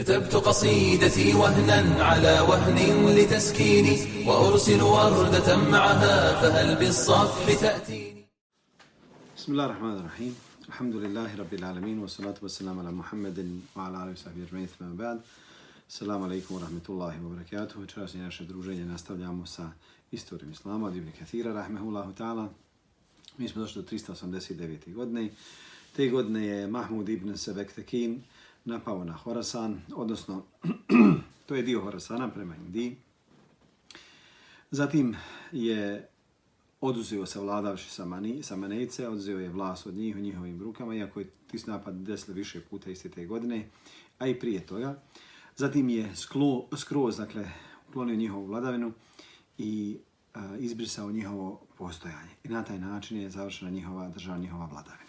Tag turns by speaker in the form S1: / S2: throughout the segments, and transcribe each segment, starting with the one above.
S1: كتبت قصيدتي وهنا على وهن لتسكيني وأرسل وردة معها فهل بالصفح تأتيني
S2: بسم الله الرحمن الرحيم الحمد لله رب العالمين والصلاة والسلام على محمد وعلى آله وصحبه أجمعين ثم بعد السلام عليكم ورحمة الله وبركاته وشرسنا ناشا دروجين نستبدأ موسى إستوري مسلامة ابن كثير رحمه الله تعالى Mi 389. godine. Te godine je Mahmud ibn Sebektekin, napao na Horasan, odnosno to je dio Horasana prema Indiji. Zatim je oduzeo se vladavši Samanejce, oduzeo je vlast od njih u njihovim rukama, iako je tis napad desilo više puta iste te godine, a i prije toga. Zatim je sklo, skroz, dakle, uklonio njihovu vladavinu i a, izbrisao njihovo postojanje. I na taj način je završena njihova država, njihova vladavina.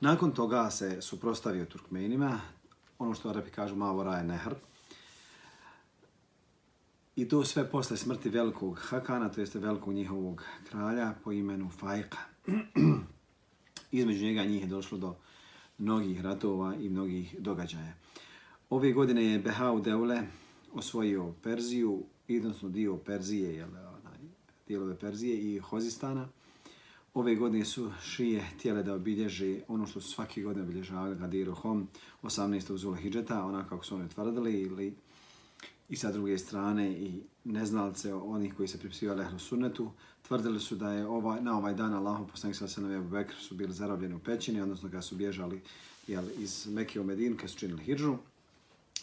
S2: Nakon toga se suprostavio Turkmenima, ono što Arapi kažu Mavora je Nehr. I to sve posle smrti velikog Hakana, to jeste velikog njihovog kralja po imenu Fajka. Između njega njih je došlo do mnogih ratova i mnogih događaja. Ove godine je Behau Deule osvojio Perziju, odnosno dio Perzije, jel, onaj, dijelove Perzije i Hozistana. Ove godine su šije tijele da obilježi ono što su svake godine obilježavali Gadiru Hom 18. Zula Hidžeta, ona kako su oni tvrdili, ili i sa druge strane i neznalce onih koji se pripisivali Ehlu Sunnetu, tvrdili su da je ovaj, na ovaj dan Allahu poslanik sa se Abu Bekr su bili zarobljeni u pećini, odnosno kada su bježali jel, iz Mekije u Medin, kada su činili hidžu.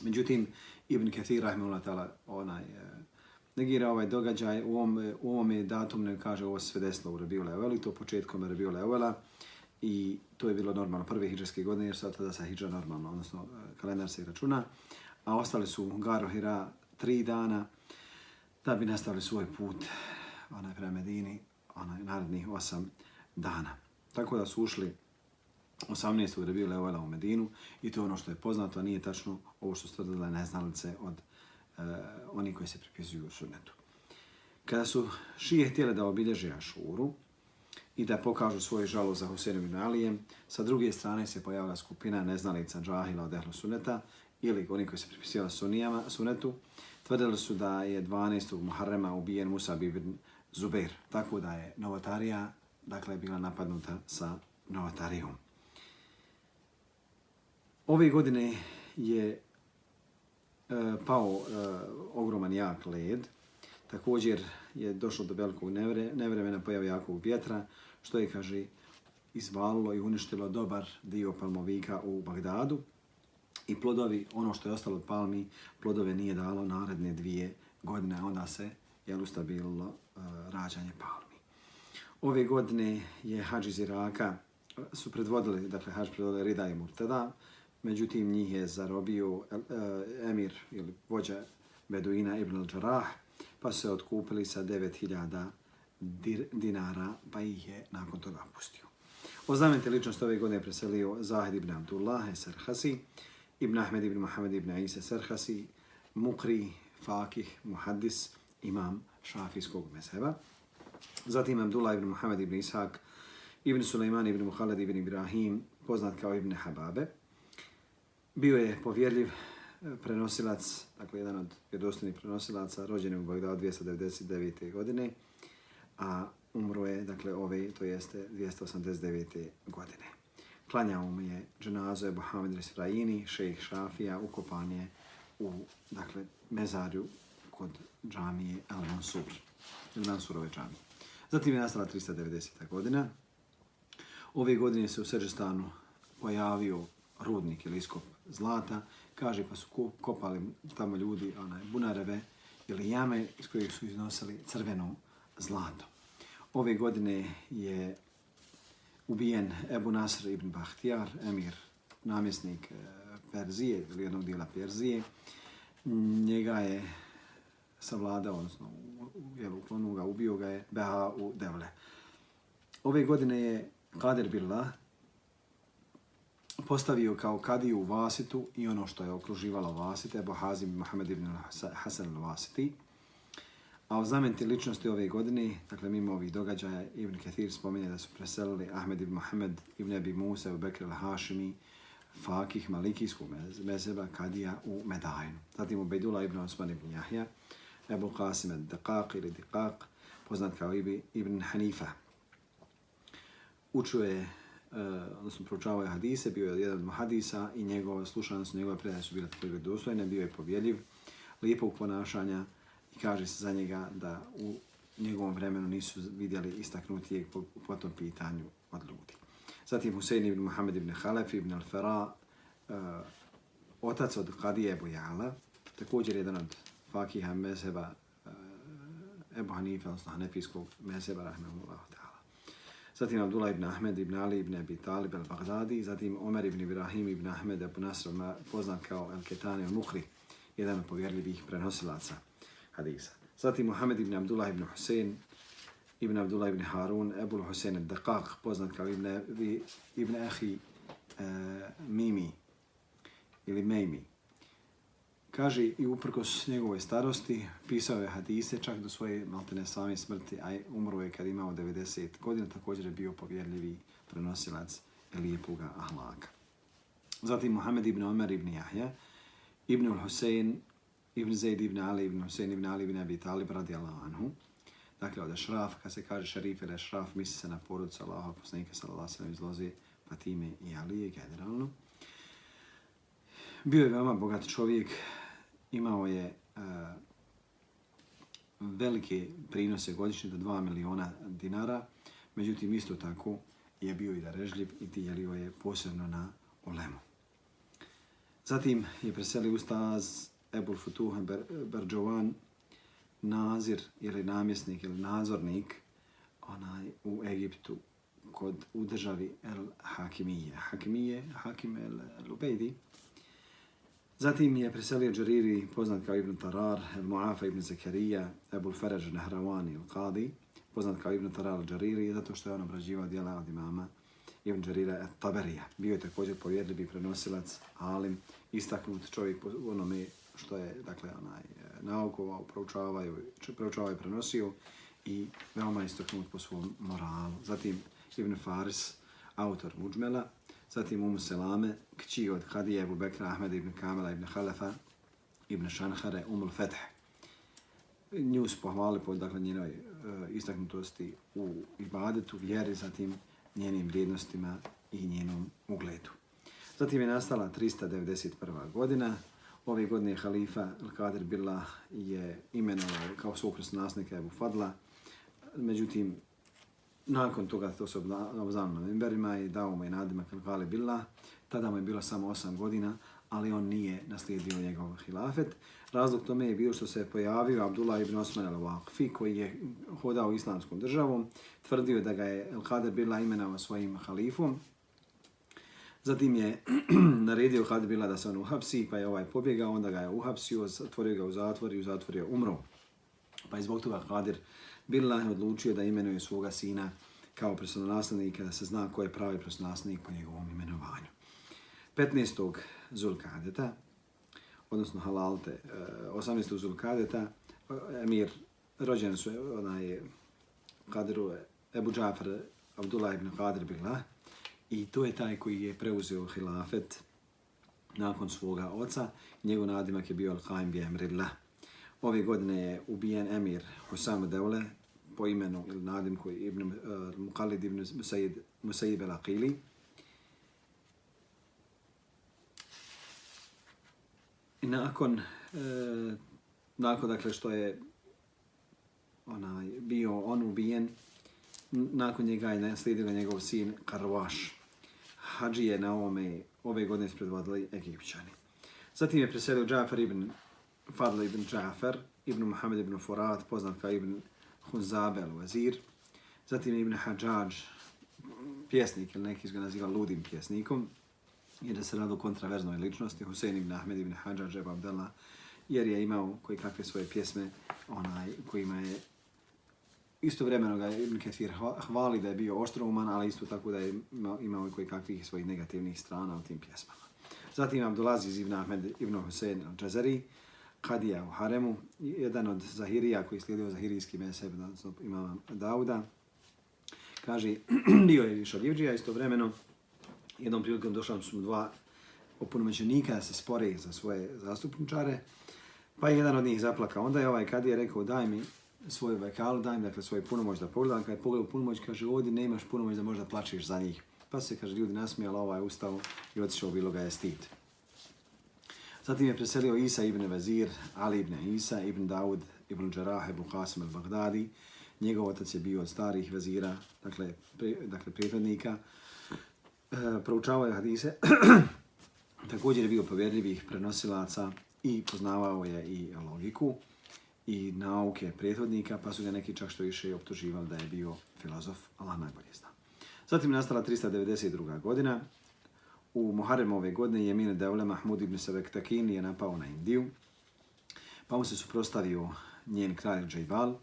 S2: Međutim, Ibn Kathir, rahimahullah ta'ala, onaj, e, negira ovaj događaj, u ovom, u ovom datum ne kaže ovo sve desilo u Rebiju Leoveli, to početkom Rebiju Leovela i to je bilo normalno prve hijđarske godine, jer sad tada sa hijđa normalno, odnosno e, kalendar se računa, a ostali su Garo Hira tri dana da bi nastavili svoj put onaj prema Medini, onaj narednih osam dana. Tako da su ušli 18. u Rebiju Leovela u Medinu i to je ono što je poznato, a nije tačno ovo što su tvrdile neznalice od uh, oni koji se pripisuju u sunnetu. Kada su šije htjele da obilježe Ašuru i da pokažu svoju žalu za Huseinom Alijem, sa druge strane se pojavila skupina neznalica džahila od Ehlu Sunneta ili oni koji se pripisivali sunijama, sunetu, tvrdili su da je 12. Muharrema ubijen Musa ibn Zubair, tako da je novotarija dakle, bila napadnuta sa novotarijom. Ove godine je E, pao e, ogroman jak led. Također je došlo do velikog nevre, nevremena pojave jakog vjetra, što je, kaže, izvalilo i uništilo dobar dio palmovika u Bagdadu. I plodovi, ono što je ostalo od palmi, plodove nije dalo naredne dvije godine, onda se je ustabililo uh, rađanje palmi. Ove godine je hađ iz Iraka, su predvodili, dakle, hađ predvodili Rida i Murtada, međutim njih je zarobio eh, eh, emir ili vođa Beduina ibn al-Đarah, pa se otkupili sa 9000 dinara, pa ih je nakon toga pustio. Oznamenite ličnost ove godine preselio Zahid ibn Abdullah Sarhasi, ibn Ahmed ibn Muhammad ibn Isa Sarhasi, Mukri, Fakih, Muhaddis, imam šafijskog mezheba. Zatim Abdullah ibn Muhammad ibn Ishaq, ibn Sulejman ibn Muhalad ibn Ibrahim, poznat kao ibn Hababe. Bio je povjerljiv eh, prenosilac, dakle jedan od vjerodostojnih prenosilaca, rođen u Bagdadu 299. godine, a umro je, dakle, ove, to jeste 289. godine. Klanjao mu je dženazo Ebu Hamid Risfraini, šejih Šafija, ukopan je u, dakle, mezarju kod džamije El Mansur, El Mansurove džamije. Zatim je nastala 390. godina. Ove godine se u Seđestanu pojavio rudnik ili iskop zlata, kaže pa su kopali tamo ljudi onaj, bunareve ili jame iz kojih su iznosili crveno zlato. Ove godine je ubijen Ebu Nasr ibn Bahtijar, emir, namjesnik e, Perzije ili jednog dijela Perzije. Njega je savladao, odnosno jel, uklonuo ga, ubio ga je Beha u Devle. Ove godine je Kader Billah, postavio kao kadiju Vasitu i ono što je okruživalo Vasite, Ebu Hazim Mohamed ibn Hasan al-Vasiti. A o zamenti ličnosti ove godine, dakle mimo ovih događaja, Ibn Kathir spominje da su preselili Ahmed ibn Mohamed ibn Abi Musa u Bekr al-Hashimi, fakih malikijskog mezeba Kadija u Medajnu. Zatim Ubejdula ibn Osman ibn Jahja, Ebu Qasim al-Daqaq ili Diqaq, poznat kao Ibn Hanifa. Učio je, E, odnosno proučavao je hadise, bio je jedan od hadisa i njegove slušanost, njegove predaje su bile također dostojne, bio je povjeljiv, lijepog ponašanja i kaže se za njega da u njegovom vremenu nisu vidjeli istaknutijeg po, po tom pitanju od ljudi. Zatim Husein ibn Muhammed ibn Halef ibn al-Fara, uh, otac od Kadije Ebu Jala, također jedan od fakiha mezheba uh, Ebu Hanife, odnosno Hanefijskog mezheba, rahmehullahu ta'ala. Zatim Abdullah ibn Ahmed ibn Ali ibn Abi Talib al-Baghdadi, zatim Omer ibn Ibrahim ibn Ahmed Abu Nasr, poznat kao al-Ketani al-Mukri, jedan od povjerljivih prenosilaca hadisa. Zatim Muhammed ibn Abdullah ibn Hussein, ibn Abdullah ibn Harun, Ebul Hussein al-Daqaq, poznat kao ibn, ibn Ahi uh, eh, Mimi ili Mejmi. Kaže i uprkos njegove starosti, pisao je hadise čak do svoje maltene same smrti, a umro je kad imao 90 godina, također je bio povjerljivi prenosilac lijepoga ahlaka. Zatim Muhammed ibn Omer ibn Jahja, ibn Hussein, ibn Zaid ibn Ali ibn Hussein ibn Ali ibn Abi Talib radijallahu anhu. Dakle, od Ešraf, kad se kaže šarif ili Ešraf, misli se na porodicu Allaha, poslanika sallallahu sallam iz loze Fatime i Alije generalno. Bio je veoma bogat čovjek, imao je uh, velike prinose godišnje do 2 miliona dinara, međutim isto tako je bio i darežljiv i dijelio je posebno na ulemu. Zatim je preselio ustaz Ebul Futuha Berđovan, nazir ili namjesnik ili nazornik onaj u Egiptu kod u državi El Hakimije. Hakimije, Hakim El Lubejdi. Zatim je preselio Džariri, poznat kao Ibn Tarar, El Muafa Ibn Zakarija, Ebul Ferež Nahrawani El Qadi, poznat kao Ibn Tarar El Džariri, zato što je on obrađivao dijela od imama Ibn Džarira et Taberija. Bio je također povjedljivi prenosilac, alim, istaknut čovjek po onome što je, dakle, onaj, e, naukovao, proučavao, proučavao i prenosio i veoma istaknut po svom moralu. Zatim Ibn Faris, autor Muđmela, zatim Umu Selame, kći od Hadije Ebu Bekra, Ahmed ibn Kamela ibn Halefa, ibn Šanhare, Umul Fetih. Nju su pohvali po dakle, njenoj e, istaknutosti u ibadetu, vjeri, zatim njenim vrijednostima i njenom ugledu. Zatim je nastala 391. godina, Ove godine halifa Al-Qadir Billah je imenovao kao svog krasnasnika Ebu Fadla. Međutim, nakon toga to se obznano na memberima i dao mu je nadimak Al-Qadir Billah. Tada mu je bilo samo 8 godina, ali on nije naslijedio njegov hilafet. Razlog tome je bio što se je pojavio Abdullah ibn Osman al-Waqfi koji je hodao islamskom državom. Tvrdio da ga je Al-Qadir Billah imenao svojim halifom Zatim je naredio Hadbila da se on uhapsi, pa je ovaj pobjegao, onda ga je uhapsio, otvorio ga u zatvor i u zatvor je umro. Pa je zbog toga Hadir Billah odlučio da imenuje svoga sina kao presononaslednika, da se zna ko je pravi presononaslednik po njegovom imenovanju. 15. Zulkadeta, odnosno Halalte, eh, 18. Zulkadeta, eh, emir, rođen su eh, onaj Kadiru, Ebu Džafar, Abdullah ibn Kadir Billah, I to je taj koji je preuzeo hilafet nakon svoga oca. Njegov nadimak je bio Al-Qaim bi Amrillah Ove godine je ubijen emir Husam Devle po imenu ili nadimku Ibn uh, Muqallid ibn Musaid, Musaid al-Aqili. I nakon, uh, nakon dakle što je onaj, bio on ubijen, nakon njega je naslijedio njegov sin Karvaš. Hadžije na ovome ove godine spredvodili Egipćani. Zatim je preselio Džafar ibn Fadl ibn Džafer, ibn Muhammed ibn Furat, poznat kao ibn Huzabe al-Wazir. Zatim ibn Hadžađ, pjesnik, ili neki ga naziva ludim pjesnikom, jer se radu kontraverznoj ličnosti, Husein ibn Ahmed ibn Hadžađ, Eba Abdallah, jer je imao koji kakve svoje pjesme onaj kojima je istovremeno ga Ibn Kathir hvali da je bio oštrouman, ali isto tako da je imao i koji kakvih svojih negativnih strana u tim pjesmama. Zatim Abdulaziz ibn Ahmed ibn Hussein al-Džazari, Kadija u Haremu, jedan od Zahirija koji slijedio Zahirijski meseb, odnosno imama Dauda, kaže, bio je Šaljivđija istovremeno, jednom prilikom došla su dva opunomećenika da se spore za svoje zastupničare, pa je jedan od njih zaplakao. Onda je ovaj kadija rekao daj mi svoju vekalu, daj mi dakle, svoj punomoć da pogledam. Kad je pogledao punomoć, kaže ovdje nemaš punomoć da možda plačeš za njih. Pa se, kaže, ljudi nasmijali, ovaj ustao i otišao, bilo ga je stid. Zatim je preselio Isa ibn Vezir, Ali ibn Isa, ibn Daud, ibn Đarah, ibn Qasim al-Baghdadi. Njegov otac je bio od starih vezira, dakle, pri, dakle prijednika. E, proučavao je hadise. Također je bio povjerljivih prenosilaca i poznavao je i logiku i nauke prethodnika, pa su ga neki čak što više optuživali da je bio filozof, Allah najbolje zna. Zatim nastala 392. godina. U Muharrem ove godine je Mine Devle Mahmud ibn Savek Takin je napao na Indiju. Pa mu se suprostavio njen kralj Džajbal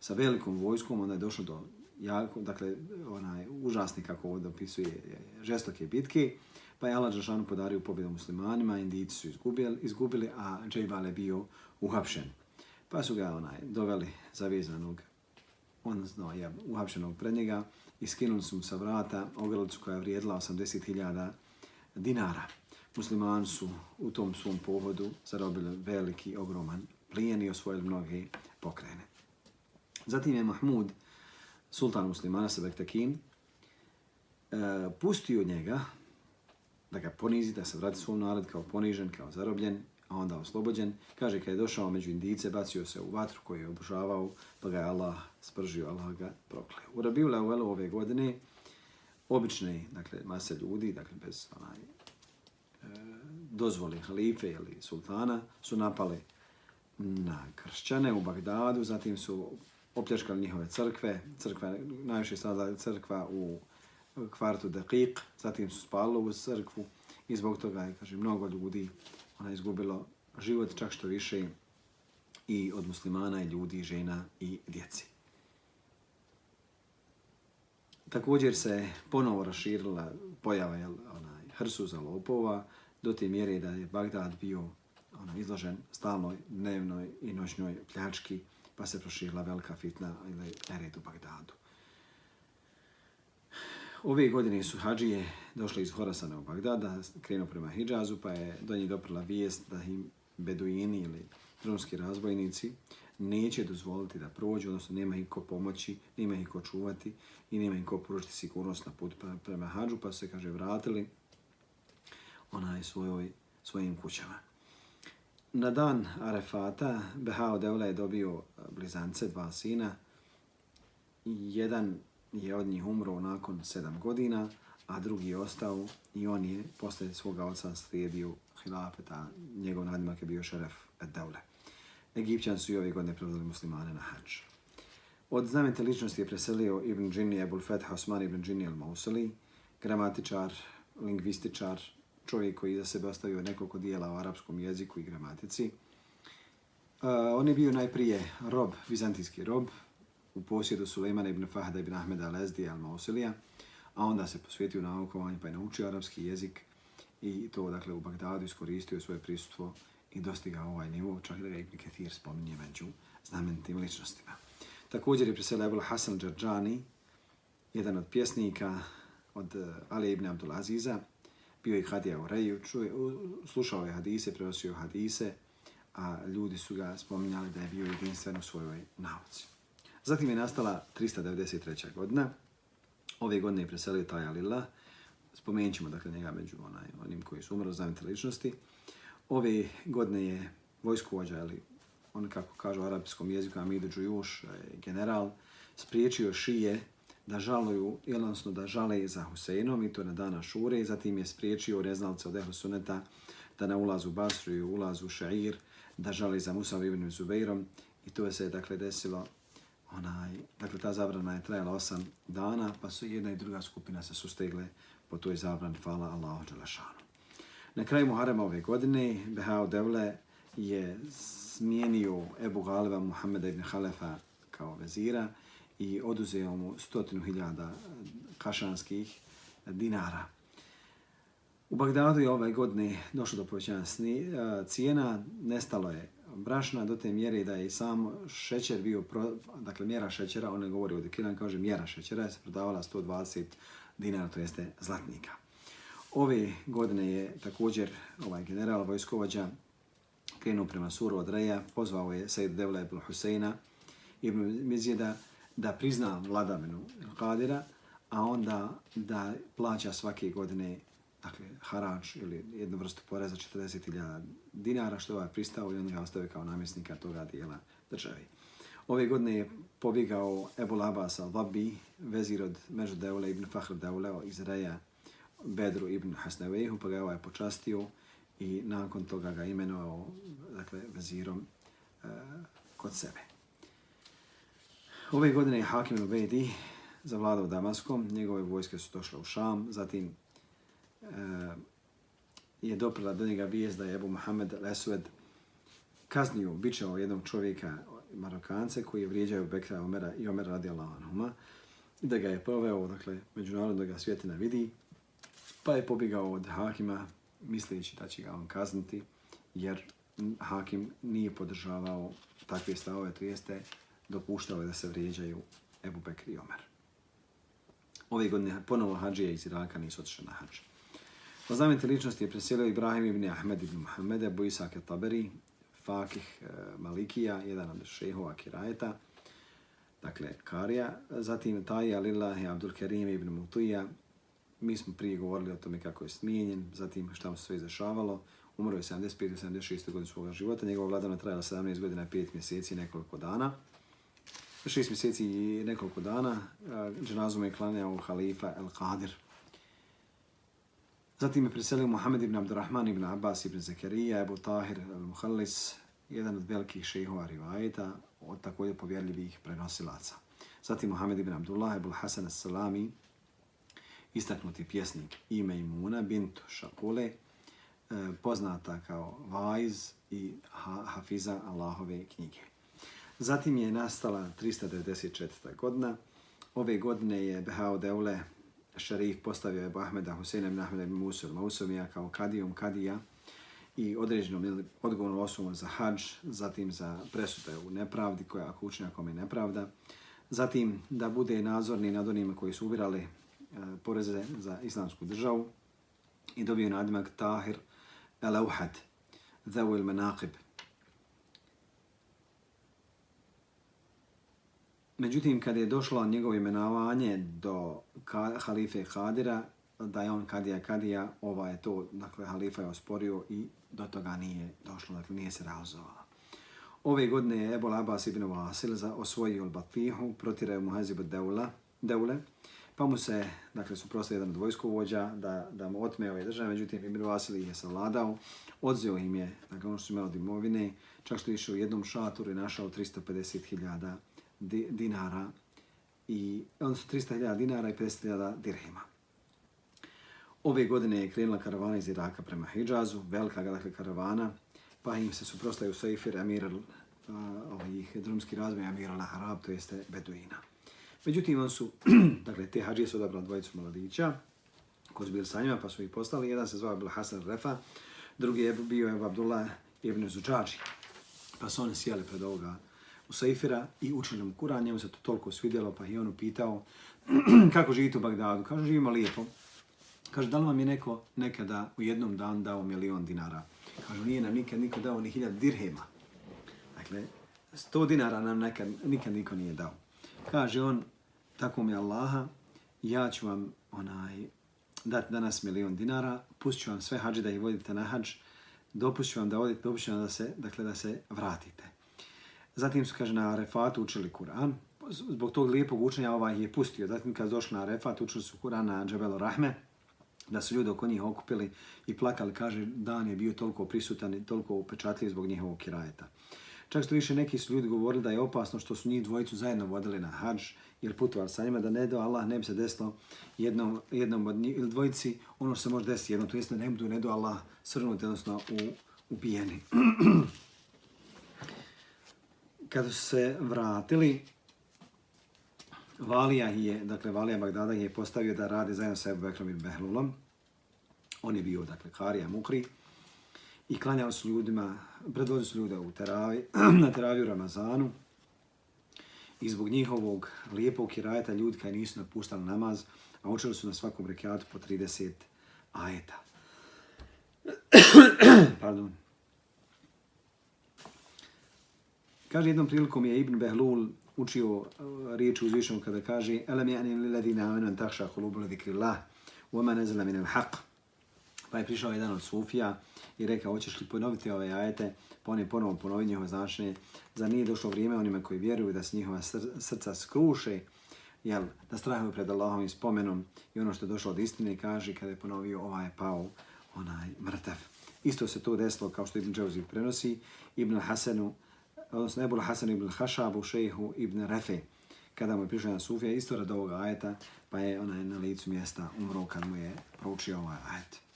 S2: sa velikom vojskom. Onda je došlo do jako, dakle, onaj užasni kako ovdje opisuje žestoke bitke. Pa je Allah Đašanu podario pobjedu muslimanima, Indijci su izgubili, izgubili a Džajbal je bio uhapšen. Pa su ga onaj doveli zavezanog, on znao je uhapšenog pred njega i skinuli su mu sa vrata ogrlicu koja je vrijedila 80.000 dinara. Muslimani su u tom svom pohodu zarobili veliki, ogroman plijen i osvojili mnoge pokrene. Zatim je Mahmud, sultan muslimana Sebektekin, e, pustio njega da ga ponizi, da se vrati svom narod kao ponižen, kao zarobljen, a onda oslobođen. Kaže, kad je došao među indice, bacio se u vatru koju je obožavao, pa ga je Allah spržio, Allah ga prokleo. U Rabiju Leuvelu ove godine, obične, dakle, mase ljudi, dakle, bez onaj, e, dozvoli halife ili sultana, su napali na kršćane u Bagdadu, zatim su opljačkali njihove crkve, crkva, najviše sada crkva u kvartu Deqiq, zatim su spalili u crkvu i zbog toga je, kaže, mnogo ljudi ona izgubilo život čak što više i od muslimana i ljudi, žena i djeci. Također se ponovo raširila pojava jel, onaj, hrsuza lopova do te mjere da je Bagdad bio ono, izložen stalnoj dnevnoj i noćnoj pljački, pa se proširila velika fitna ili nered u Bagdadu. Ove godine su hađije došli iz Horasana u Bagdada, krenuo prema Hidžazu, pa je do njih doprla vijest da im beduini ili drumski razbojnici neće dozvoliti da prođu, odnosno nema im ko pomoći, nema im ko čuvati i nema im ko pružiti sigurnost na put prema hađu, pa se, kaže, vratili onaj svojoj, svojim kućama. Na dan Arefata, Behao Devla je dobio eh, blizance, dva sina, jedan je od njih umro nakon sedam godina, a drugi je ostao i on je posle svoga oca slijedio hilafeta, njegov nadimak je bio šeref Daule. Egipćan su i ove godine prevzeli muslimane na hađ. Od znamenite ličnosti je preselio Ibn Džini Ebul Fetha Osman Ibn Džini al-Mausali, gramatičar, lingvističar, čovjek koji za sebe ostavio nekoliko dijela o arapskom jeziku i gramatici. Uh, on je bio najprije rob, vizantijski rob, u posjedu Sulejmana ibn Fahda ibn Ahmeda al-Ezdi al-Mausilija, a onda se posvetio naukovanju pa je naučio arapski jezik i to dakle u Bagdadu iskoristio svoje prisutstvo i dostigao ovaj nivo, čak da ga Ibn Kathir spominje među znamenitim ličnostima. Također je preselio Ebul Hasan Džarđani, jedan od pjesnika od eh, Ali ibn Abdul Aziza, bio je Hadija u Reju, čuje, slušao je hadise, prenosio hadise, a ljudi su ga spominjali da je bio jedinstven u svojoj nauci. Zatim je nastala 393. godina. Ove godine je preselio taj Alila. Spomenut ćemo dakle, njega među onaj, onim koji su umrli znamite ličnosti. Ove godine je vojskovođa, ali on kako kažu u arapskom jeziku, Amidu Džujuš, e, general, spriječio šije da žaluju, odnosno da žale za Huseinom i to na dana Šure. Zatim je spriječio reznalce od Ehlu Suneta da na ulazu Basru i ulazu Šair, da žale za Musa ibn Zubeirom. I to je se dakle desilo onaj, dakle ta zabrana je trajala osam dana, pa su jedna i druga skupina se sustegle po toj zabrani, hvala Allahu Đelešanu. Na kraju Muharrema ove godine, Behao Devle je smijenio Ebu Galeba Muhammeda ibn Halefa kao vezira i oduzeo mu stotinu hiljada kašanskih dinara. U Bagdadu je ove godine došlo do povećanja cijena, nestalo je brašna do te mjere da je sam šećer bio, pro, dakle mjera šećera, on ne govori o dekilan, kaže mjera šećera, je se prodavala 120 dinara, to jeste zlatnika. Ove godine je također ovaj general vojskovođa krenuo prema Suru od Reja, pozvao je Sejid Devla ibn Huseina ibn Mizjeda da prizna vladavinu Kadira, a onda da plaća svake godine dakle, harač ili jednu vrstu poreza 40.000 dinara, što je ovaj pristao i on ga ostavio kao namjesnika toga dijela državi. Ove godine je pobjegao Ebu Labas al-Vabi, vezir od Mežu Deule ibn Fahr Deule iz Reja Bedru ibn Hasnevehu, pa ga je ovaj počastio i nakon toga ga imenovao dakle, vezirom e, kod sebe. Ove godine je Hakim al-Bedi zavladao Damaskom, njegove vojske su došle u Šam, zatim e, je doprila do njega vijest da je Ebu Mohamed Lesved kaznio, bićao jednog čovjeka, Marokance, koji je vrijeđao Bekra Omera i Omer radi Allahanuma, da ga je proveo, dakle, međunarodno da ga svijetina vidi, pa je pobjegao od Hakima, misleći da će ga on kazniti, jer Hakim nije podržavao takve stavove, to jeste dopuštao je da se vrijeđaju Ebu Bekr i Omer. Ove godine ponovo Hadžija iz Iraka nisu otišli na Hadž. Po znamenite ličnosti je preselio Ibrahim ibn Ahmed ibn Muhammed, Abu Isak taberi Fakih eh, Malikija, jedan od šehova Kirajeta, dakle Karija, zatim Taja Lillahi Abdul Kerim ibn Mutuija, mi smo prije govorili o tome kako je smijenjen, zatim šta mu se sve izrašavalo, umro je 75-76. godina svoga života, njegova vladana trajala 17 godina, 5 mjeseci i nekoliko dana. 6 mjeseci i nekoliko dana, dženazom je klanjao halifa El Qadir. Zatim je preselio Muhammed ibn Abdurrahman ibn Abbas ibn Zakarija, Ebu Tahir al-Muhallis, jedan od velikih šehova rivajeta, od također povjerljivih prenosilaca. Zatim Muhammed ibn Abdullah, ibn Hasan al-Salami, istaknuti pjesnik ime Imuna, bint Šakule, e, poznata kao Vajz i Hafiza Allahove knjige. Zatim je nastala 394. godina. Ove godine je Behao Deule Šerif postavio je Ahmeda Huseina ibn Ahmeda ibn Musul Mausumija kao kadijom kadija i određenom odgovornom osobom za hađ, zatim za presude u nepravdi koja ako učenjakom je nepravda, zatim da bude nadzorni nad onima koji su ubirali E, poreze za islamsku državu i dobio nadimak Tahir el-Auhad, Zawil Menaqib, Međutim, kad je došlo njegovo imenovanje do halife Hadira, da je on kadija kadija, ova je to, dakle, halifa je osporio i do toga nije došlo, dakle, nije se realizovalo. Ove godine je Ebol Abbas ibn Vasil za osvojio Al-Batihu, protirao Muhazibu Hazibu Deula, Deule, pa mu se, dakle, su prosto jedan od vojskovođa da, da mu otme ove države, međutim, Ibn Vasili ih je savladao, odzeo im je, dakle, ono što su imali od imovine, čak što je išao u jednom šatoru i našao 350.000 dinara i on 300.000 dinara i 50.000 dirhima. Ove godine je krenula karavana iz Iraka prema Hidžazu, velika dakle, karavana, pa im se suprostaju Seifir Amir ovih drumski razvoj Amir al-Harab, to jeste Beduina. Međutim, on su, dakle, te hađije su odabrali dvojicu mladića, koji su bili sa njima, pa su ih postali. Jedan se zvao Bil Hasan Refa, drugi je bio je Abdullah ibn Zuđađi. Pa su oni sjeli pred ovoga u Saifira i učili mu Kur'an, njemu se to toliko svidjelo, pa je on upitao kako živite u Bagdadu. Kaže, živimo lijepo. Kaže, da li vam je neko nekada u jednom dan dao milion dinara? Kaže, nije nam nikad niko dao ni hiljad dirhema. Dakle, sto dinara nam nekad, nikad niko nije dao. Kaže on, tako mi Allaha, ja ću vam onaj, dati danas milion dinara, pustit vam sve hađe da ih vodite na hađ, dopustit vam da odite, dopustit vam da se, dakle, da se vratite. Zatim su, kaže, na Arefatu učili Kur'an. Zbog tog lijepog učenja ovaj je pustio. Zatim kad su došli na Arefat, učili su Kur'an na Džebelu Rahme, da su ljudi oko njih okupili i plakali, kaže, dan je bio toliko prisutan i toliko upečatljiv zbog njihovog kirajeta. Čak što više neki su ljudi govorili da je opasno što su njih dvojicu zajedno vodili na hađ, jer putovali sa njima, da ne do Allah ne bi se desilo jednom, jednom od njih, ili dvojici, ono što se može desiti jednom, to jest da ne budu ne do Allah srnuti, odnosno u, ubijeni. kad su se vratili, Valija je, dakle Valija Bagdada je postavio da radi zajedno sa Ebu Bekrom i Behlulom. On je bio, dakle, Karija Mukri. I klanjali su ljudima, predvođili su ljude u teravi, na teraviju Ramazanu. I zbog njihovog lijepog kirajeta ljudi kaj nisu napuštali namaz, a učili su na svakom rekiatu po 30 ajeta. Pardon. Kaže jednom prilikom je Ibn Behlul učio uh, riječ uzvišenom kada kaže Alam ja'ni li ladina amenu takša hulubu ladikri wa ma nazala min al-haq. Pa je prišao jedan od Sufija i rekao, hoćeš li ponoviti ove ajete? Pa on je ponovo ponovio njihove značenje. Za nije došlo vrijeme onima koji vjeruju da se njihova srca skruše, jel, da strahuju pred Allahom i spomenom i ono što je došlo od istine kaže kada je ponovio ovaj je pao onaj mrtav. Isto se to desilo kao što Ibn Džavzi prenosi Ibn Hasanu, odnosno Ebul Hasan ibn Hašabu, šejhu ibn Refe, kada mu je prišao na Sufija, isto rad ovoga ajeta, pa je onaj na licu mjesta umro kad mu je proučio ovaj ajet.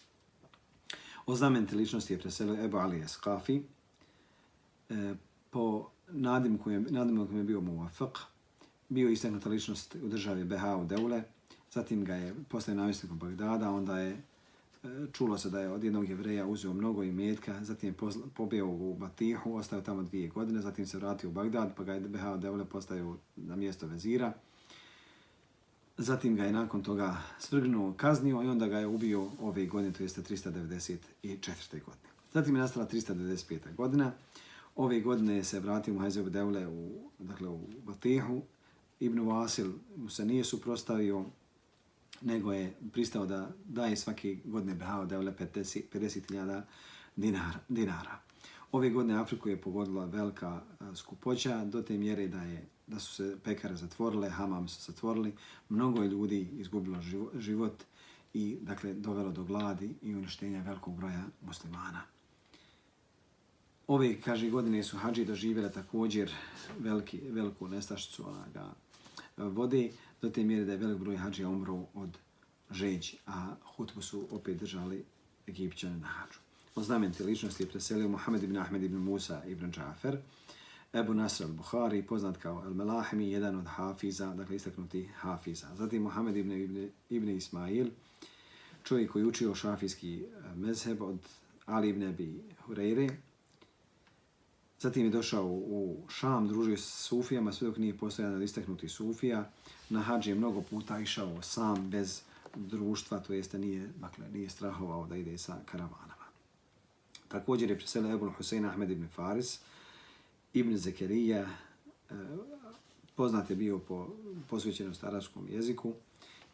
S2: O znamenite ličnosti je preselio Ebu Ali Eskafi, e, po nadimu kojem, nadimu kojem je bio Muwafaq, bio istaknuta ličnost u državi BH u Deule, zatim ga je postao namjesnikom Bagdada, onda je e, čulo se da je od jednog jevreja uzeo mnogo imetka, zatim je pobjeo u Batihu, ostao tamo dvije godine, zatim se vratio u Bagdad, pa ga je Behao Devle postao na mjesto vezira. Zatim ga je nakon toga svrgnuo, kaznio i onda ga je ubio ove godine, to jeste 394. godine. Zatim je nastala 395. godina. Ove godine se vratio Muhajzeb Devle u, dakle, u Batihu. Ibn Vasil mu se nije suprostavio, nego je pristao da daje svake godine Behao Devle 50.000 dinara, dinara. Ove godine Afriku je pogodila velika eh, skupoća do te mjere da je da su se pekare zatvorile, hamam se zatvorili, mnogo je ljudi izgubilo život i dakle dovelo do gladi i uništenja velikog broja muslimana. Ove, kaže, godine su hađi doživjela također veliki, veliku nestašicu onaga e, vode, do te mjere da je velik broj hađija umro od žeđi, a hutbu su opet držali Egipćani na hađu. O znamenti ličnosti je preselio Muhammed ibn Ahmed ibn Musa ibn Džafer, Ebu Nasr al-Bukhari, poznat kao Al-Malahmi, jedan od hafiza, dakle istaknuti hafiza. Zatim Muhammed ibn, ibn, ibn Ismail, čovjek koji učio šafijski e, mezheb od Ali ibn Abi Hureyre. Zatim je došao u Šam, družio se s Sufijama, sve dok nije postao jedan istaknuti Sufija na hađi je mnogo puta išao sam bez društva, to jeste nije, dakle, nije strahovao da ide sa karavanama. Također je preselio Ebu Husein Ahmed ibn Faris, ibn Zekerija, e, poznat je bio po posvećenost arapskom jeziku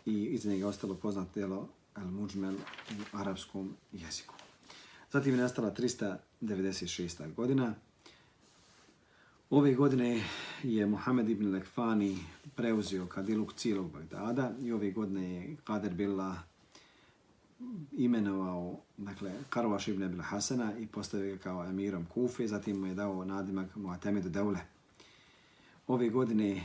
S2: i iz njega ostalo poznat delo Al-Mujmel u arapskom jeziku. Zatim je nastala 396. godina, Ove godine je Muhammed ibn Lekfani preuzio kadiluk cijelog Bagdada i ove godine je Kader Billah imenovao dakle, Karvaš ibn Abil Hasana i postavio ga kao emirom Kufe, zatim mu je dao nadimak Muatemedu Deule. Ove godine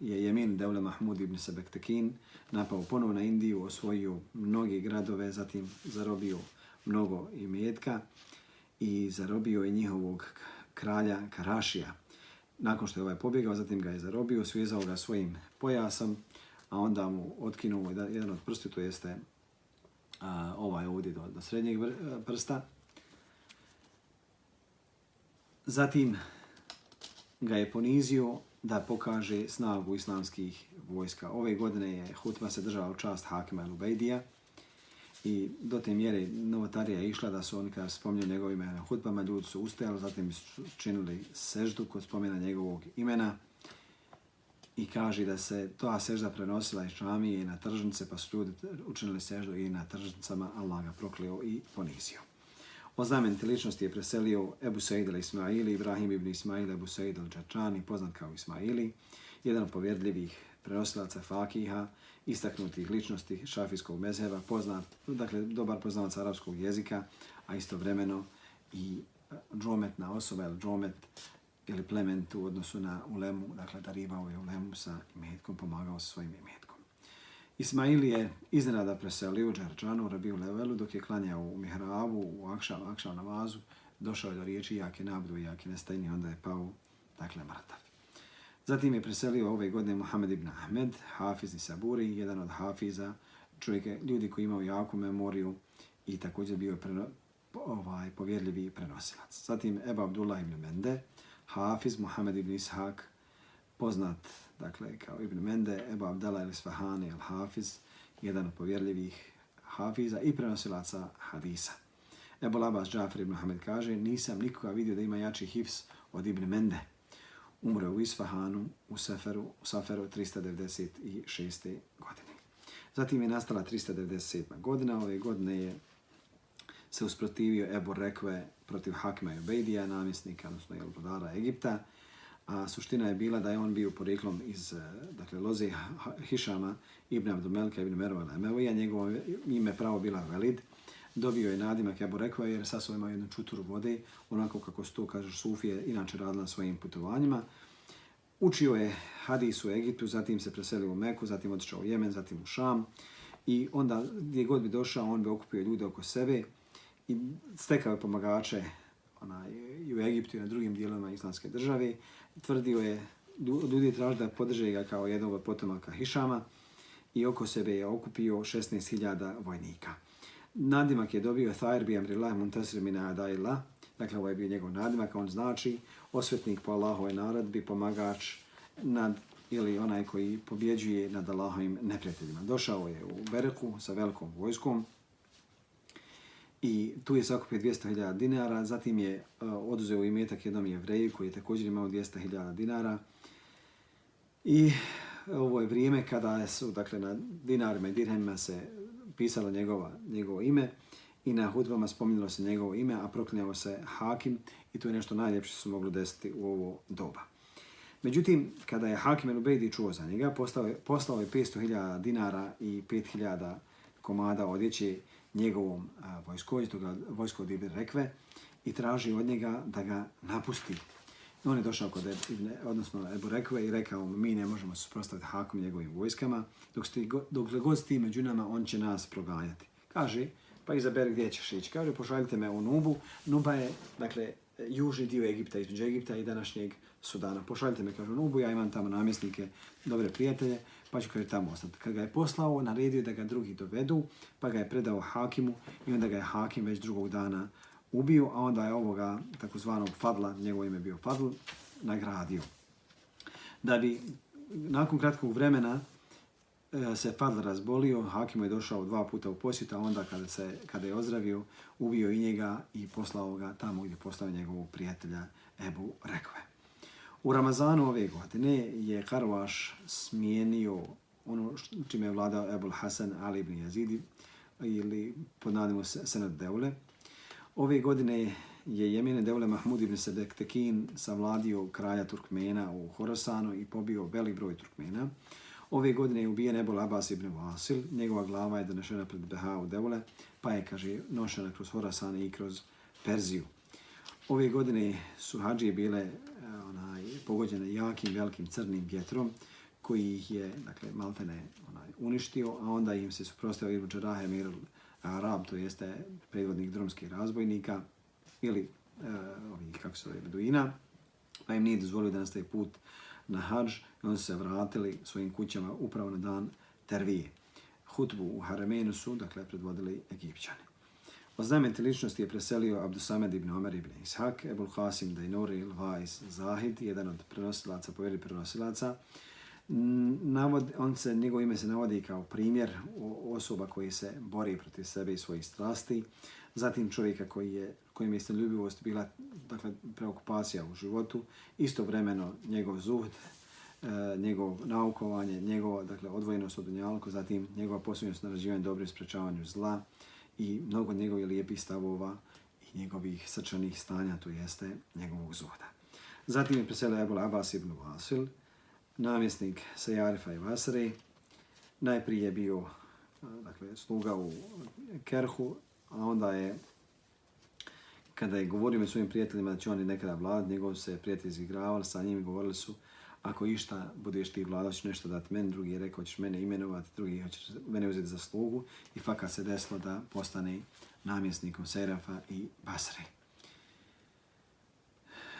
S2: je Jemin Deule Mahmud ibn Sebektekin napao ponovo na Indiju, osvojio mnoge gradove, zatim zarobio mnogo imetka i zarobio je njihovog kralja Karašija nakon što je ovaj pobjegao, zatim ga je zarobio, svezao ga svojim pojasom, a onda mu otkinuo jedan od prstiju, to jeste a, ovaj ovdje do, do srednjeg e, prsta. Zatim ga je ponizio da pokaže snagu islamskih vojska. Ove godine je hutba se držala u čast Hakima Lubejdija, I do te mjere novotarija je išla da su oni kada spomnju njegov imena hutbama, ljudi su ustajali, zatim su činili seždu kod spomena njegovog imena i kaže da se to sežda prenosila iz čamije i na tržnice, pa su ljudi učinili seždu i na tržnicama, Allah ga prokleo i ponizio. O znamenite ličnosti je preselio Ebu Said al-Ismaili, Ibrahim ibn Ismail, Ebu Said al-Đačani, poznat kao Ismaili, jedan od povjerljivih prenosilaca Fakiha, istaknutih ličnosti šafijskog mezheba, poznat, dakle, dobar poznavac arapskog jezika, a istovremeno i džometna osoba, ili džomet, ili plementu u odnosu na ulemu, dakle, darivao je ulemu sa imetkom, pomagao sa svojim imetkom. Ismail je iznenada preselio u Džarđanu, rabiju levelu, dok je klanjao u mihrabu, u akšav, akšav namazu, došao je do riječi jake nabdu i jake nestajni, onda je pao, dakle, mrtav. Zatim je preselio ove godine Muhammed ibn Ahmed, Hafiz i Saburi, jedan od Hafiza, čovjek, ljudi koji imao jaku memoriju i također bio preno, ovaj, povjerljivi prenosilac. Zatim Eba Abdullah ibn Mende, Hafiz, Muhammed ibn Ishaq, poznat dakle, kao ibn Mende, Ebu Abdallah ili Svahani al Hafiz, jedan od povjerljivih hafiza i prenosilaca hadisa. Ebu Labas Džafir ibn Hamed kaže, nisam nikoga vidio da ima jači hifs od Ibn Mende. Umro u Isfahanu u Seferu, u Saferu 396. godine. Zatim je nastala 397. godina. Ove godine je se usprotivio Ebu Rekve protiv Hakma i Ubejdija, namjesnika, odnosno jel, vladara Egipta. A suština je bila da je on bio porijeklom iz eh, dakle, loze Hišama ibn Abdumelka ibn Mervala Emevija. Njegovo ime pravo bila Velid. Dobio je nadimak Ebu Rekve jer sa svojima jednu čuturu vode, onako kako se to kaže Sufije, inače radila svojim putovanjima. Učio je hadis u Egiptu, zatim se preselio u Meku, zatim otišao u Jemen, zatim u Šam. I onda gdje god bi došao, on bi okupio ljude oko sebe i stekao je pomagače onaj, i u Egiptu i na drugim dijelovima islamske države. Tvrdio je, ljudi traži da podrže ga kao jednog od potomaka Hišama i oko sebe je okupio 16.000 vojnika. Nadimak je dobio Thair bi amrillah muntasir min Adaila, dakle ovo je bio njegov nadimak, on znači osvetnik po Allahove naredbi, pomagač nad ili onaj koji pobjeđuje nad Allahovim neprijateljima. Došao je u Bereku sa velikom vojskom i tu je sakupio 200.000 dinara, zatim je uh, oduzeo imetak jednom jevreju koji je također imao 200.000 dinara i e, ovo je vrijeme kada su dakle, na dinarima i dirhemima se pisalo njegova, njegovo ime i na hudbama spominjalo se njegovo ime, a proklinjao se Hakim i to je nešto najljepše što se moglo desiti u ovo doba. Međutim, kada je Hakim el Ubejdi čuo za njega, postao, je, poslao je 500.000 dinara i 5.000 komada odjeće njegovom vojskovođu, vojsko od Ibn Rekve, i traži od njega da ga napusti. On je došao kod Ibn, odnosno Ebu Rekve i rekao mu, mi ne možemo se suprostaviti Hakom njegovim vojskama, dok, sti, dok god sti među nama, on će nas proganjati. Kaže, pa izaberi gdje ćeš ići. Kaže, pošaljite me u Nubu. Nuba je, dakle, južni dio Egipta, između Egipta i današnjeg Sudana. Pošaljite me, kaže, u Nubu, ja imam tamo namjesnike, dobre prijatelje, pa će kaže tamo ostati. Kad ga je poslao, naredio da ga drugi dovedu, pa ga je predao Hakimu i onda ga je Hakim već drugog dana ubio, a onda je ovoga takozvanog Fadla, njegovo ime bio Fadl, nagradio. Da bi nakon kratkog vremena e, se Fadl razbolio, Hakim je došao dva puta u posjet, a onda kada, se, kada je ozdravio, ubio i njega i poslao ga tamo gdje poslao njegovog prijatelja Ebu Rekve. U Ramazanu ove godine je Karvaš smijenio ono čime je vladao Ebul Hasan Ali ibn Jazidi ili pod nadimu Senat Deule. Ove godine je Jemine Deule Mahmud ibn Sedek Tekin savladio kralja Turkmena u Horasanu i pobio velik broj Turkmena. Ove godine je ubijen Ebul Abbas ibn Vasil, njegova glava je donešena pred Beha u Devole, pa je, kaže, nošena kroz Horasan i kroz Perziju. Ove godine su hađije bile pogođene jakim, velikim crnim vjetrom, koji ih je, dakle, maltene onaj, uništio, a onda im se suprostavio Ibn Džarahe Mir Arab, to jeste predvodnik drumskih razbojnika, ili e, ovih, kako se zove, Beduina, pa im nije dozvolio da nastaje put na hađ i oni se vratili svojim kućama upravo na dan Tervije. Hutbu u Haramenu su, dakle, predvodili Egipćani. O znamenite ličnosti je preselio Abdusamed ibn Omer ibn Ishak, Ebul Qasim Dainuri il-Vajs Zahid, jedan od prenosilaca, povjeri prenosilaca. Navod, on se, njegov ime se navodi kao primjer osoba koji se bori protiv sebe i svojih strasti. Zatim čovjeka koji je kojim je istinljubivost bila dakle, preokupacija u životu, istovremeno njegov zuhd, e, njegovo njegov naukovanje, njegova dakle, odvojenost od unjalku, zatim njegova posljednost na dobro i sprečavanju zla i mnogo njegovih lijepih stavova i njegovih srčanih stanja, to jeste njegovog zuhda. Zatim je preselio Ebul Abbas ibn Vasil, namjesnik Sejarifa i Vasari. Najprije je bio dakle, sluga u Kerhu, a onda je kada je govorio svojim prijateljima da će oni nekada vladati, njegov se prijatelj izigravali sa njim i govorili su ako išta budeš ti vlada, ćeš nešto dati meni, drugi je rekao ćeš mene imenovati, drugi hoćeš mene uzeti za slugu i fakat se desilo da postane namjesnikom Serafa i Basre.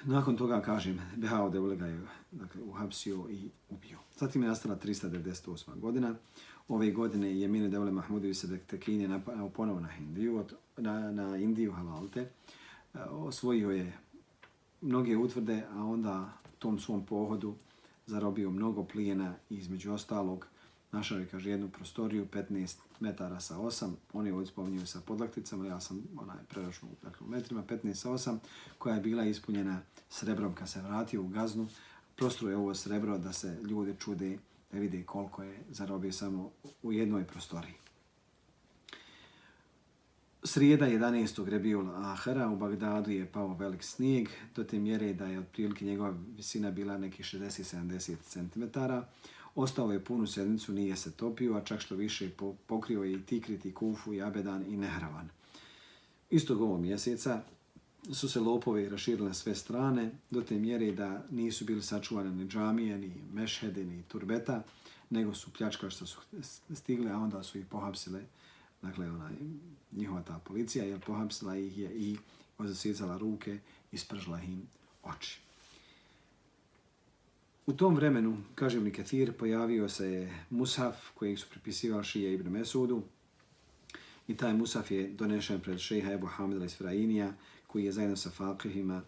S2: Nakon toga, kažem, Behao de ga je dakle, uhapsio i ubio. Zatim je nastala 398. godina. Ove godine je Mine Devle Mahmudovi se Tekin je napao ponovo na Indiju, na, na Indiju Halalte e, osvojio je mnoge utvrde, a onda tom svom pohodu zarobio mnogo plijena i između ostalog Našao je, kaže, jednu prostoriju, 15 metara sa 8, oni ovdje spominjaju sa podlakticama, ja sam onaj preračnu dakle, u metrima, 15 sa 8, koja je bila ispunjena srebrom kad se vratio u gaznu. Prostro je ovo srebro da se ljudi čude, da vide koliko je zarobio samo u jednoj prostoriji. Srijeda 11. Rebiul Ahara u Bagdadu je pao velik snijeg, do te mjere da je otprilike njegova visina bila nekih 60-70 cm. Ostao je punu sedmicu, nije se topio, a čak što više pokrio je i Tikrit, i Kufu, i Abedan, i Nehravan. Istog ovog mjeseca su se lopove raširile na sve strane, do te mjere da nisu bili sačuvane ni džamije, ni mešhede, ni turbeta, nego su pljačka što su stigle, a onda su ih pohapsile dakle, ona, njihova ta policija, jer pohapsila ih je i ozasicala ruke i spržila im oči. U tom vremenu, kaže mi Kathir, pojavio se Musaf kojeg su pripisivali Šije ibn Mesudu i taj Musaf je donešen pred šeha Ebu Hamida iz Frainija koji je zajedno sa Falkihima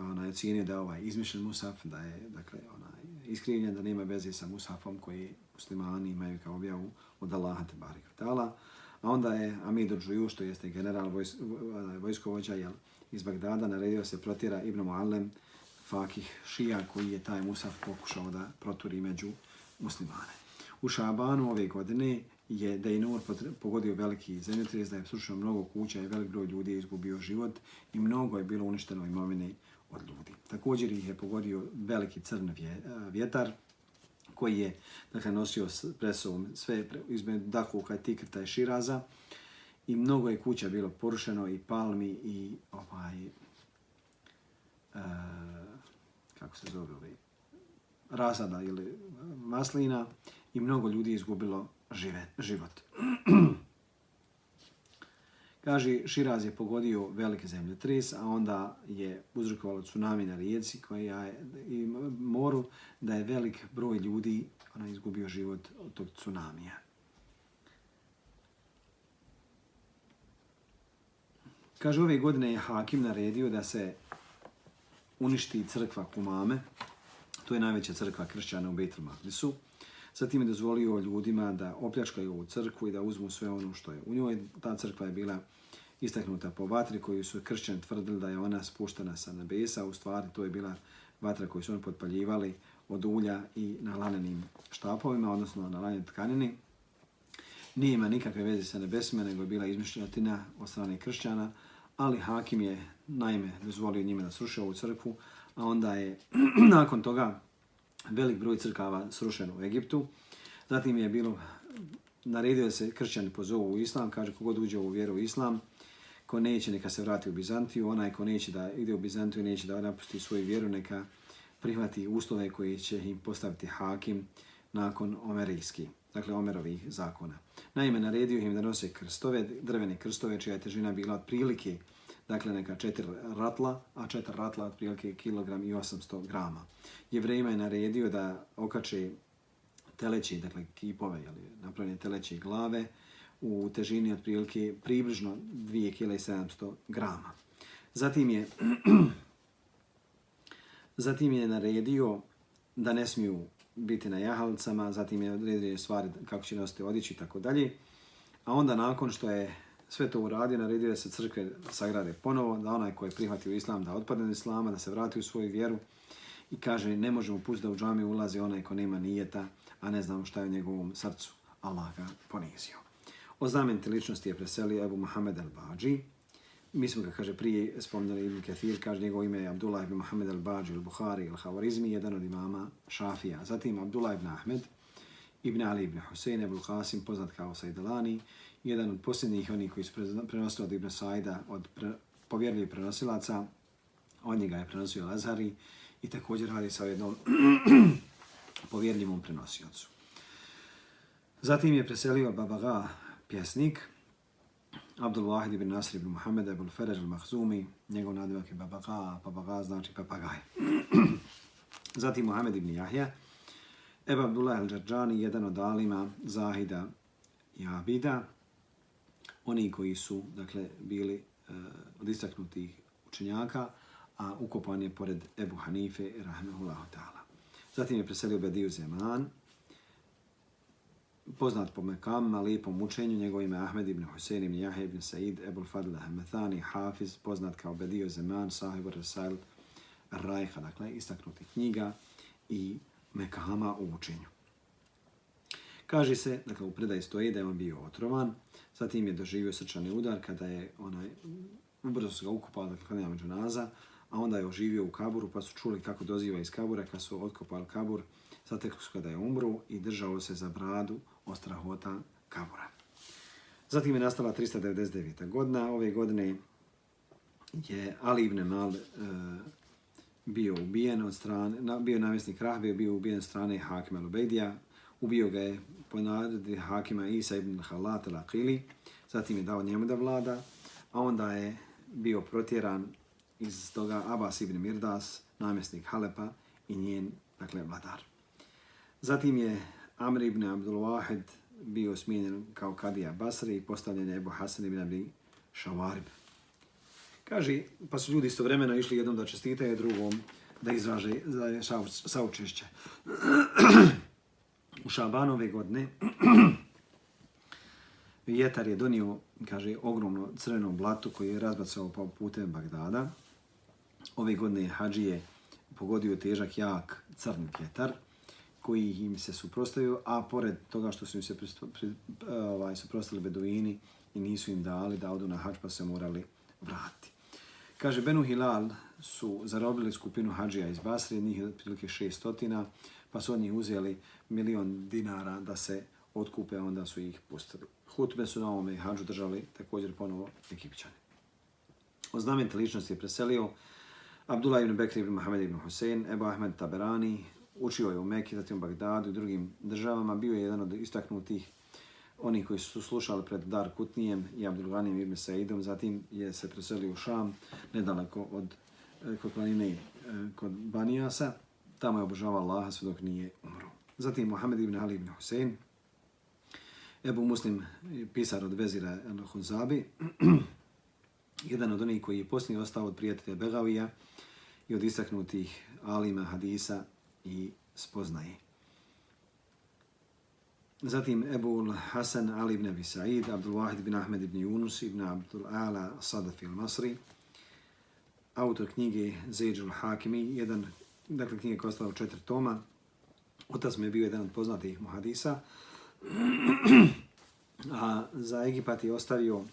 S2: ona je cijenio da je ovaj izmišljen Musaf, da je dakle, onaj, iskrivljen, da nema veze sa Musafom koji muslimani imaju kao objavu od Allaha te barik A onda je Amidu Džuju, što jeste general vojs, vojskovođa jel, iz Bagdada, naredio se protira Ibn Muallem, fakih šija koji je taj Musaf pokušao da proturi među muslimane. U Šabanu ove godine je Dejnur pogodio veliki zemljotres, da je srušeno mnogo kuća i velik broj ljudi je izgubio život i mnogo je bilo uništeno imovine od ljudi. Također ih je pogodio veliki crn vjetar, koji je dakle, nosio s presovom sve između Dakuka, Tikrita i Širaza. I mnogo je kuća bilo porušeno i palmi i ovaj, uh, kako se zove ovaj, rasada ili maslina i mnogo ljudi izgubilo žive, život. Kaže, Širaz je pogodio velike zemlje tris, a onda je uzrokovalo tsunami na rijeci koja je i moru, da je velik broj ljudi ona izgubio život od tog tsunamija. Kaže, ove godine je Hakim naredio da se uništi crkva Kumame. To je najveća crkva kršćana u Betel Mahdisu. Zatim je dozvolio ljudima da opljačkaju ovu crkvu i da uzmu sve ono što je u njoj. Ta crkva je bila istaknuta po vatri koju su kršćani tvrdili da je ona spuštena sa nebesa. U stvari to je bila vatra koju su oni potpaljivali od ulja i na lanenim štapovima, odnosno na lanenim tkanini. Nije ima nikakve veze sa nebesima, nego je bila izmišljotina od strane kršćana, ali Hakim je naime dozvolio njima da sruše ovu crkvu, a onda je nakon toga velik broj crkava srušen u Egiptu. Zatim je bilo naredio da se kršćani pozovu u islam, kaže kogod uđe u vjeru u islam, ko neće neka se vrati u Bizantiju, onaj ko neće da ide u Bizantiju neće da napusti svoju vjeru, neka prihvati uslove koje će im postaviti hakim nakon omerijski, dakle omerovih zakona. Naime, naredio im da nose krstove, drvene krstove, čija je težina bila otprilike dakle neka četiri ratla, a četiri ratla otprilike kilogram i 800 grama. Jevrejima je naredio da okače teleći, dakle kipove, jeli, napravljene teleći glave u težini otprilike približno 2,700 grama. Zatim je zatim je naredio da ne smiju biti na jahalcama, zatim je odredio stvari kako će nositi odići i tako dalje. A onda nakon što je sve to uradio, naredio da se crkve sagrade ponovo, da onaj koji je prihvatio islam da otpadne od islama, da se vrati u svoju vjeru i kaže ne možemo pustiti da u džami ulazi onaj ko nema nijeta, a ne znamo šta je u njegovom srcu. Allah ga ponizio. O znamenite ličnosti je preselio Ebu Mohamed al-Bađi, mi smo ga, kaže, prije spomnjali Ibn Kathir, kaže, njegovo ime je Abdullah ibn Muhammed al-Bađi al-Bukhari al-Havarizmi, jedan od imama Šafija. Zatim Abdullah ibn Ahmed, ibn Ali ibn Husein, Ebul Qasim, poznat kao Sajdalani, jedan od posljednjih onih koji su prenosili od Ibn Sajda, od pre, povjerljivih prenosilaca, od njega je prenosio Lazari i također radi sa jednom povjerljivom prenosiocu. Zatim je preselio Babaga, pjesnik, Abdul Wahid ibn Nasr ibn Muhammed ibn Feraj al-Mahzumi, njegov nadimak je Babaga, Babaga znači papagaj. Zatim Muhammed ibn Jahja, Eba Abdullah al-Đarđani, jedan od alima Zahida i Abida, oni koji su dakle bili uh, od istaknutih učenjaka, a ukopan je pored Ebu Hanife, rahmehullahu ta'ala. Zatim je preselio Bediju Zeman, poznat po Mekamima, lijepom učenju, njegov ime Ahmed ibn Husein ibn Jahe ibn Said, Ebul Fadl Ahmethani, Hafiz, poznat kao Bedio Zeman, Sahib Rasail Rajha, dakle, istaknuti knjiga i Mekama u učenju. Kaže se, dakle, u predaji stoji da je on bio otrovan, zatim je doživio srčani udar kada je onaj, ubrzo se ga ukupali, dakle, kada je džanaza, a onda je oživio u kaburu, pa su čuli kako doziva iz kabura, kad su otkopali kabur, zatekli su kada je umru i držao se za bradu ostrahota kabura. Zatim je nastala 399. godina. Ove godine je Ali ibn Mal e, bio ubijen od strane, na, bio namjesnik Rahbe, bio ubijen od strane Hakima Lubejdija. Ubio ga je po naredi Hakima Isa ibn Halat al-Aqili. Zatim je dao njemu da vlada, a onda je bio protjeran iz toga Abbas ibn Mirdas, namjesnik Halepa i njen, dakle, vladar. Zatim je Amr ibn Abdul Wahid bio smijenjen kao kadija Basri i postavljen je Ebu Hasan ibn Abi Shawarib. Kaže, pa su ljudi istovremeno išli jednom da čestitaju drugom da izraže za saučešće. U Šabanove godine vjetar je donio, kaže, ogromno crveno blato koje je razbacao po putem Bagdada. Ove godine Hadžije pogodio težak, jak, crni vjetar koji im se suprostavio, a pored toga što su im se ovaj, suprostavili beduini i nisu im dali da odu na hađ pa se morali vratiti. Kaže, Benu Hilal su zarobili skupinu hađija iz Basri, njih je otprilike 600, pa su od njih uzeli milion dinara da se otkupe, onda su ih pustili. Hutbe su na ovome hađu držali također ponovo ekipćani. O znamenite ličnosti je preselio Abdullah ibn Bekri ibn Mohamed ibn Hussein, Ebu Ahmed Taberani, učio je u Mekki, zatim u Bagdadu i drugim državama, bio je jedan od istaknutih oni koji su slušali pred Dar Kutnijem i Abdulganijem ibn Saidom, zatim je se preselio u Šam, nedaleko od eh, kod planine eh, kod Banijasa, tamo je obožavao Allaha sve dok nije umro. Zatim Mohamed ibn Ali ibn Husein, Ebu Muslim, eh, pisar od Vezira al-Hunzabi, jedan od onih koji je posljednji ostao od prijatelja Begavija i od istaknutih alima hadisa i spoznaje. Zatim Ebul Hasan Ali ibn Abi Sa'id, Abdul Wahid ibn Ahmed ibn Yunus ibn Abdul Ala Sadafi al-Masri, autor knjige Zajdžul Hakimi, jedan, dakle knjige koja ostala u četiri toma, otac mi je bio jedan od poznatih muhadisa, a za Egipat je ostavio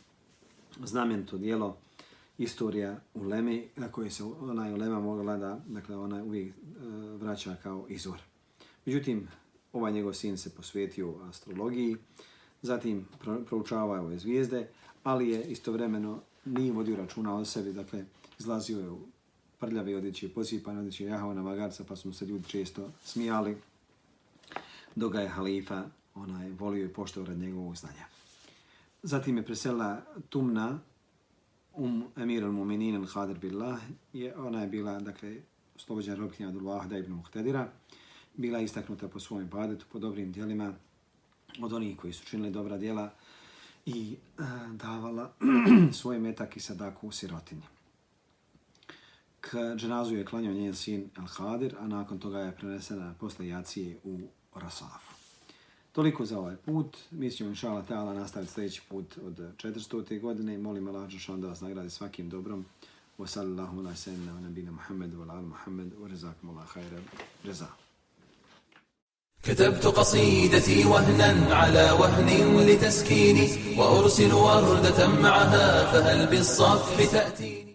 S2: znamenito dijelo istorija u Lemi, na koje se ona Ulema mogla da, dakle, ona uvijek e, vraća kao izvor. Međutim, ovaj njegov sin se posvetio astrologiji, zatim proučavao ove zvijezde, ali je istovremeno nije vodio računa o sebi, dakle, izlazio je u prljave odjeće, posipane odjeće jahao na magarca, pa su mu se ljudi često smijali, dok ga je halifa onaj, volio i poštao rad njegovog znanja. Zatim je preselila Tumna, um Emir al-Muminin al-Khadir Billah, je, ona je bila, dakle, oslobođena robkinja od Wahda ibn Muhtedira, bila istaknuta po svom badetu, po dobrim dijelima, od onih koji su činili dobra dijela i e, davala svoje metak i sadaku u sirotinji. K dženazu je klanjao njen sin Al-Khadir, a nakon toga je prenesena posle jacije u Rasafu. Toliko za ovaj put. Mi ćemo inšala ta'ala nastaviti sljedeći put od 400. godine. Molim Allah Đušan da vas nagradi svakim dobrom. Wa sallallahu ala sallam wa nabina Muhammedu wa ala Muhammed wa rizakum Allah khairan riza.
S1: كتبت قصيدتي وهنا على وهن لتسكيني وأرسل وردة معها فهل بالصفح تأتيني؟